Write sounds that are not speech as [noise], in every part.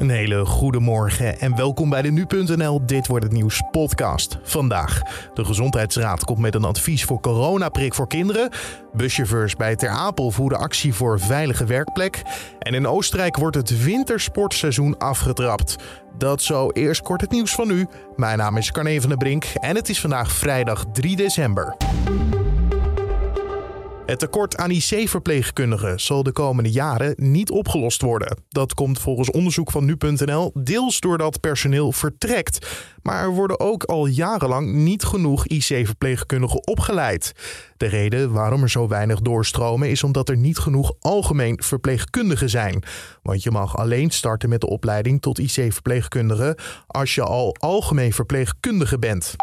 Een hele goede morgen en welkom bij de Nu.nl Dit wordt het nieuws podcast. Vandaag, de Gezondheidsraad komt met een advies voor coronaprik voor kinderen. Buschauffeurs bij Ter Apel voeren actie voor veilige werkplek. En in Oostenrijk wordt het wintersportseizoen afgetrapt. Dat zo eerst kort het nieuws van nu. Mijn naam is Carne van der Brink en het is vandaag vrijdag 3 december. Het tekort aan IC-verpleegkundigen zal de komende jaren niet opgelost worden. Dat komt volgens onderzoek van nu.nl deels doordat personeel vertrekt. Maar er worden ook al jarenlang niet genoeg IC-verpleegkundigen opgeleid. De reden waarom er zo weinig doorstromen is omdat er niet genoeg algemeen verpleegkundigen zijn. Want je mag alleen starten met de opleiding tot IC-verpleegkundige als je al algemeen verpleegkundige bent.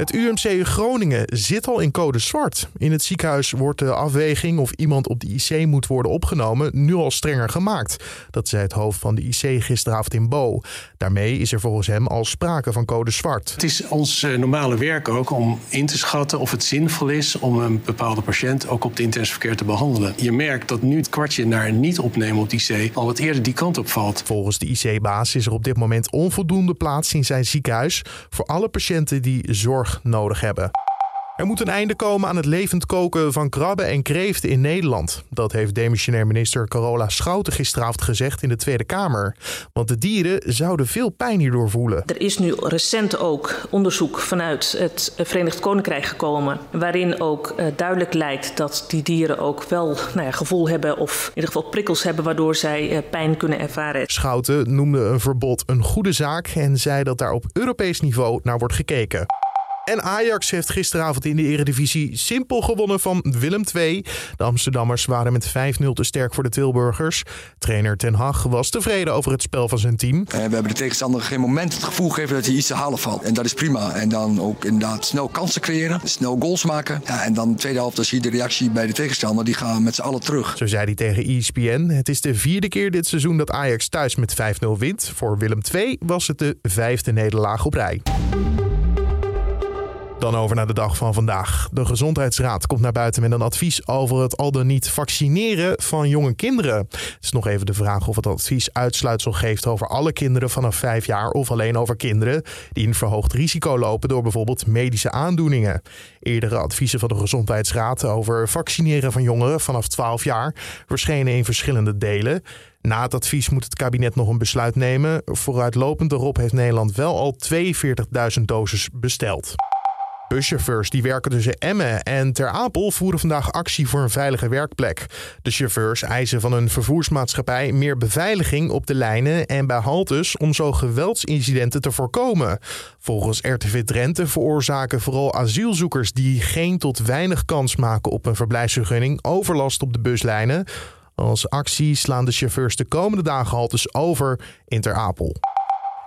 Het UMC Groningen zit al in code zwart. In het ziekenhuis wordt de afweging of iemand op de IC moet worden opgenomen nu al strenger gemaakt. Dat zei het hoofd van de IC gisteravond in Bo. Daarmee is er volgens hem al sprake van code zwart. Het is ons eh, normale werk ook om in te schatten of het zinvol is om een bepaalde patiënt ook op de intensive care te behandelen. Je merkt dat nu het kwartje naar niet opnemen op de IC al wat eerder die kant op valt. Volgens de IC-baas is er op dit moment onvoldoende plaats in zijn ziekenhuis voor alle patiënten die zorg nodig hebben. Er moet een einde komen aan het levend koken van krabben en kreeften in Nederland. Dat heeft demissionair minister Carola Schouten gisteravond gezegd in de Tweede Kamer. Want de dieren zouden veel pijn hierdoor voelen. Er is nu recent ook onderzoek vanuit het Verenigd Koninkrijk gekomen... waarin ook uh, duidelijk lijkt dat die dieren ook wel nou ja, gevoel hebben... of in ieder geval prikkels hebben waardoor zij uh, pijn kunnen ervaren. Schouten noemde een verbod een goede zaak... en zei dat daar op Europees niveau naar wordt gekeken. En Ajax heeft gisteravond in de Eredivisie simpel gewonnen van Willem II. De Amsterdammers waren met 5-0 te sterk voor de Tilburgers. Trainer Ten Hag was tevreden over het spel van zijn team. En we hebben de tegenstander geen moment het gevoel gegeven dat hij iets te halen valt. En dat is prima. En dan ook inderdaad snel kansen creëren, snel goals maken. Ja, en dan de tweede helft, dan zie je de reactie bij de tegenstander. Die gaan met z'n allen terug. Zo zei hij tegen ESPN. Het is de vierde keer dit seizoen dat Ajax thuis met 5-0 wint. Voor Willem II was het de vijfde nederlaag op rij. Dan over naar de dag van vandaag. De Gezondheidsraad komt naar buiten met een advies over het al dan niet vaccineren van jonge kinderen. Het is nog even de vraag of het advies uitsluitsel geeft over alle kinderen vanaf 5 jaar of alleen over kinderen die een verhoogd risico lopen door bijvoorbeeld medische aandoeningen. Eerdere adviezen van de Gezondheidsraad over vaccineren van jongeren vanaf 12 jaar verschenen in verschillende delen. Na het advies moet het kabinet nog een besluit nemen. Vooruitlopend erop heeft Nederland wel al 42.000 doses besteld. Buschauffeurs die werken tussen Emmen en Ter Apel voeren vandaag actie voor een veilige werkplek. De chauffeurs eisen van hun vervoersmaatschappij meer beveiliging op de lijnen en bij haltes om zo geweldsincidenten te voorkomen. Volgens RTV Drenthe veroorzaken vooral asielzoekers die geen tot weinig kans maken op een verblijfsvergunning overlast op de buslijnen. Als actie slaan de chauffeurs de komende dagen haltes over in Ter Apel.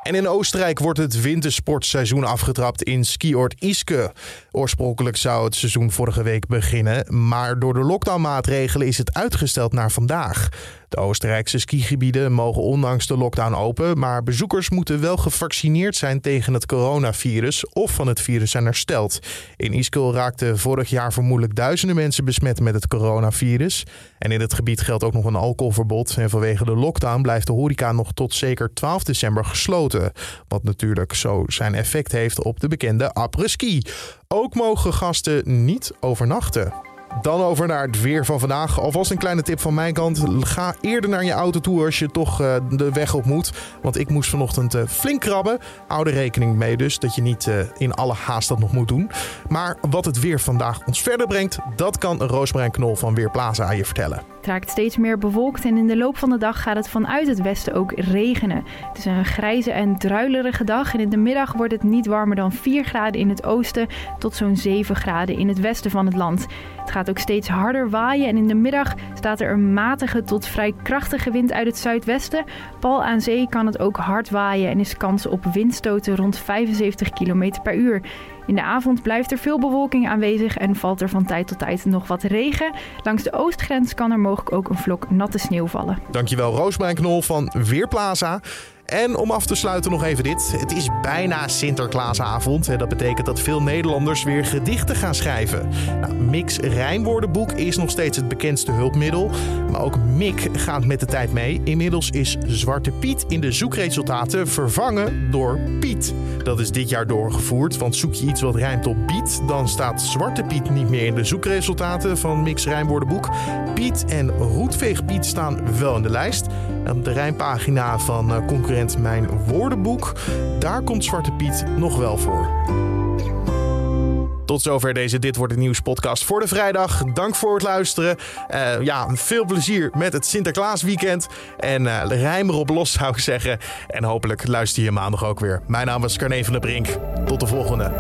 En in Oostenrijk wordt het wintersportseizoen afgetrapt in skioord Iske. Oorspronkelijk zou het seizoen vorige week beginnen, maar door de lockdownmaatregelen is het uitgesteld naar vandaag. De Oostenrijkse skigebieden mogen ondanks de lockdown open, maar bezoekers moeten wel gevaccineerd zijn tegen het coronavirus of van het virus zijn hersteld. In Iskil raakten vorig jaar vermoedelijk duizenden mensen besmet met het coronavirus. En in het gebied geldt ook nog een alcoholverbod. En vanwege de lockdown blijft de horeca nog tot zeker 12 december gesloten. Wat natuurlijk zo zijn effect heeft op de bekende après-ski. Ook mogen gasten niet overnachten. Dan over naar het weer van vandaag. Alvast een kleine tip van mijn kant. Ga eerder naar je auto toe als je toch uh, de weg op moet. Want ik moest vanochtend uh, flink krabben. Hou er rekening mee dus dat je niet uh, in alle haast dat nog moet doen. Maar wat het weer vandaag ons verder brengt, dat kan Roosmarijn Knol van Weerplaza aan je vertellen. Het raakt steeds meer bewolkt en in de loop van de dag gaat het vanuit het westen ook regenen. Het is een grijze en druilerige dag en in de middag wordt het niet warmer dan 4 graden in het oosten tot zo'n 7 graden in het westen van het land. Het gaat ook steeds harder waaien en in de middag staat er een matige tot vrij krachtige wind uit het zuidwesten. Pal aan zee kan het ook hard waaien en is kans op windstoten rond 75 km per uur. In de avond blijft er veel bewolking aanwezig en valt er van tijd tot tijd nog wat regen. Langs de oostgrens kan er mogelijk ook een vlok natte sneeuw vallen. Dankjewel Roosbrijn Knol van Weerplaza. En om af te sluiten nog even dit. Het is bijna Sinterklaasavond. Dat betekent dat veel Nederlanders weer gedichten gaan schrijven. Nou, Mix rijmwoordenboek is nog steeds het bekendste hulpmiddel. Maar ook Mik gaat met de tijd mee. Inmiddels is Zwarte Piet in de zoekresultaten vervangen door Piet. Dat is dit jaar doorgevoerd, want zoek je iets wat rijmt op Piet, dan staat Zwarte Piet niet meer in de zoekresultaten van Mix rijmwoordenboek. Piet en Roetveegpiet staan wel in de lijst. Op de rijmpagina van eh, Mijn Woordenboek, daar komt Zwarte Piet nog wel voor. Tot zover deze Dit Wordt Het Nieuws podcast voor de vrijdag. Dank voor het luisteren. Uh, ja, veel plezier met het Sinterklaasweekend. En uh, rijm erop los [laughs] zou ik zeggen. En hopelijk luister je maandag ook weer. Mijn naam is Carne van der Brink. Tot de volgende.